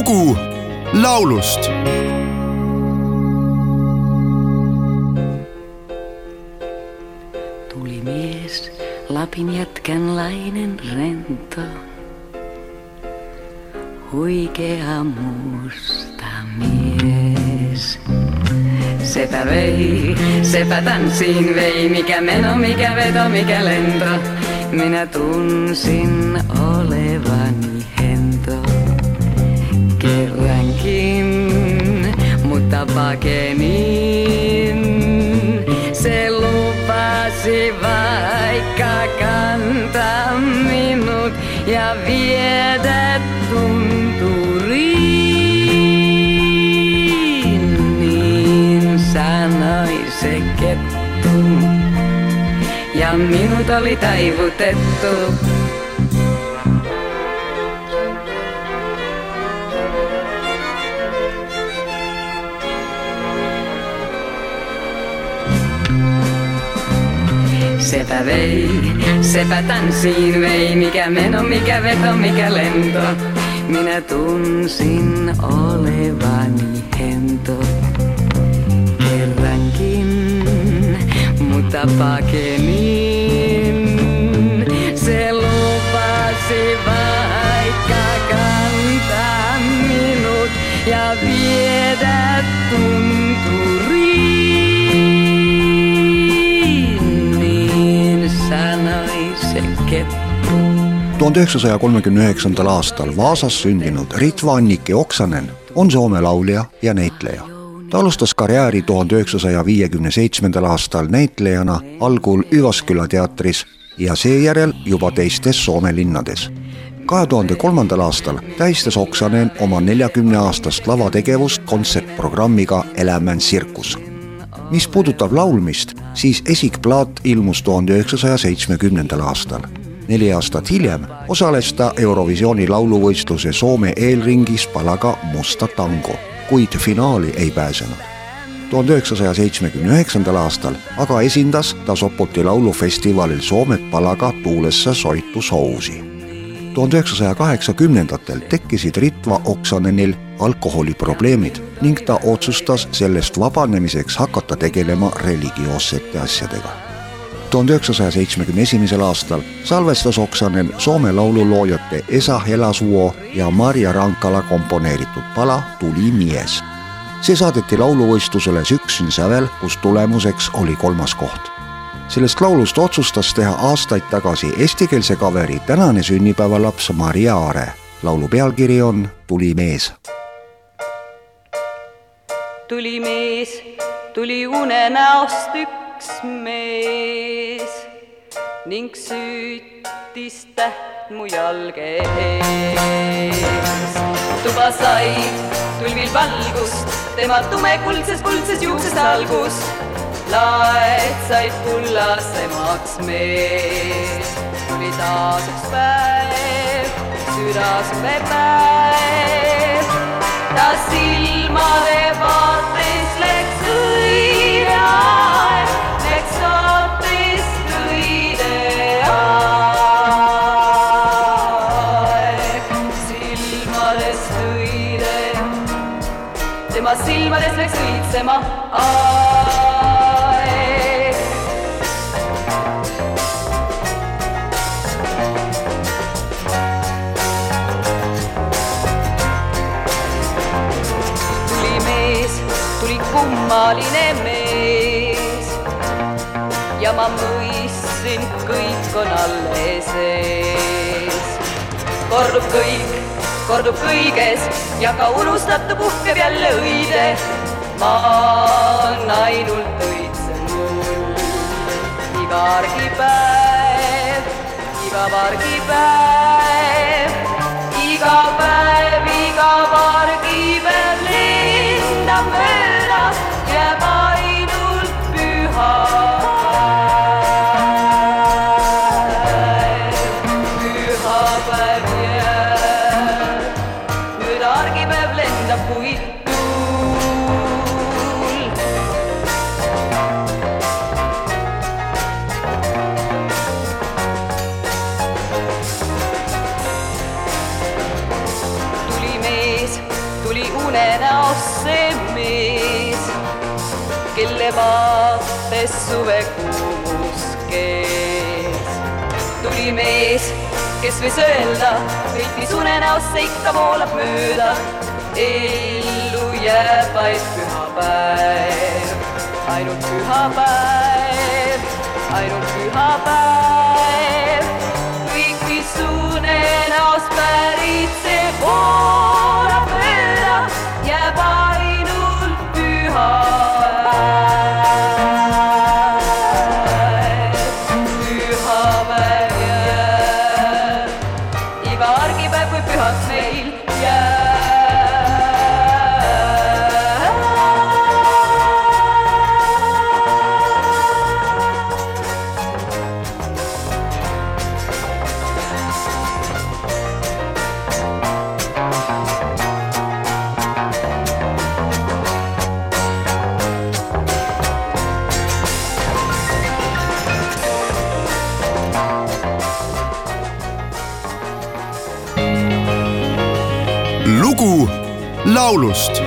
lugu laulust tuli mies, Lapin jätkän lainen rento. Huikea musta mies. Sepä vei, sepä tanssiin vei, mikä meno, mikä veto, mikä lento. Minä tunsin olevani hento. Kerrankin, mutta pakenin. Se lupasi vaikka kantaa minut ja viedä tunturiin. Niin sanoi se kettu ja minut oli taivutettu. Sepä vei, sepä tanssiin vei, mikä meno, mikä veto, mikä lento. Minä tunsin olevani hento kerrankin, mutta pakenin. Se lupasi vaikka kantaa minut ja viedä tuhande üheksasaja kolmekümne üheksandal aastal Vaasas sündinud Ritva Annike Oksanen on Soome laulja ja näitleja. ta alustas karjääri tuhande üheksasaja viiekümne seitsmendal aastal näitlejana algul Üvasküla teatris ja seejärel juba teistes Soome linnades. kahe tuhande kolmandal aastal tähistas Oksanen oma neljakümne aastast lavategevust kontsertprogrammiga Elämän tsirkus mis puudutab laulmist, siis esikplaat ilmus tuhande üheksasaja seitsmekümnendal aastal. Neli aastat hiljem osales ta Eurovisiooni lauluvõistluse Soome eelringis palaga Musta tango, kuid finaali ei pääsenud. tuhande üheksasaja seitsmekümne üheksandal aastal aga esindas ta Sopoti laulufestivalil Soomet palaga Tuulessa soitu sousi tuhande üheksasaja kaheksakümnendatel tekkisid Ritva Oksanenil alkoholiprobleemid ning ta otsustas sellest vabanemiseks hakata tegelema religioossete asjadega. Tuhande üheksasaja seitsmekümne esimesel aastal salvestas Oksanen Soome laululoojate Esa Helasuo ja Marja Rankala komponeeritud pala Tuli mies. see saadeti lauluvõistlusele Süksyn sävel, kus tulemuseks oli kolmas koht sellest laulust otsustas teha aastaid tagasi eestikeelse kaveri tänane sünnipäevalaps Maria Aare. laulu pealkiri on Tuli mees. tuli mees, tuli unenäost üks mees ning süütis täht mu jalge ees. tuba sai tulvil valgust, tema tumekuldses kuldses juukses algust laed said kullasemaks mees. tuli taas üks päev, südasuve päev. ta silmade vaates tema silmades läks õitsema aeg. tuli mees, tuli kummaline mees ja ma mõistsin, kõik on alles ees. kordub kõik, kordub kõiges ja ka unustatu puhkeb jälle õide. ma olen ainult õitsen mul iga argipäev, iga argipäev, iga unenäost see mees, kelle vaates suvekuus kees. tuli mees, kes võis öelda, võitis unenäosse ikka voolab mööda. ellu jääb vaid pühapäev, ainult pühapäev, ainult pühapäev. kõik, mis unenäost pärit, see lugu laulust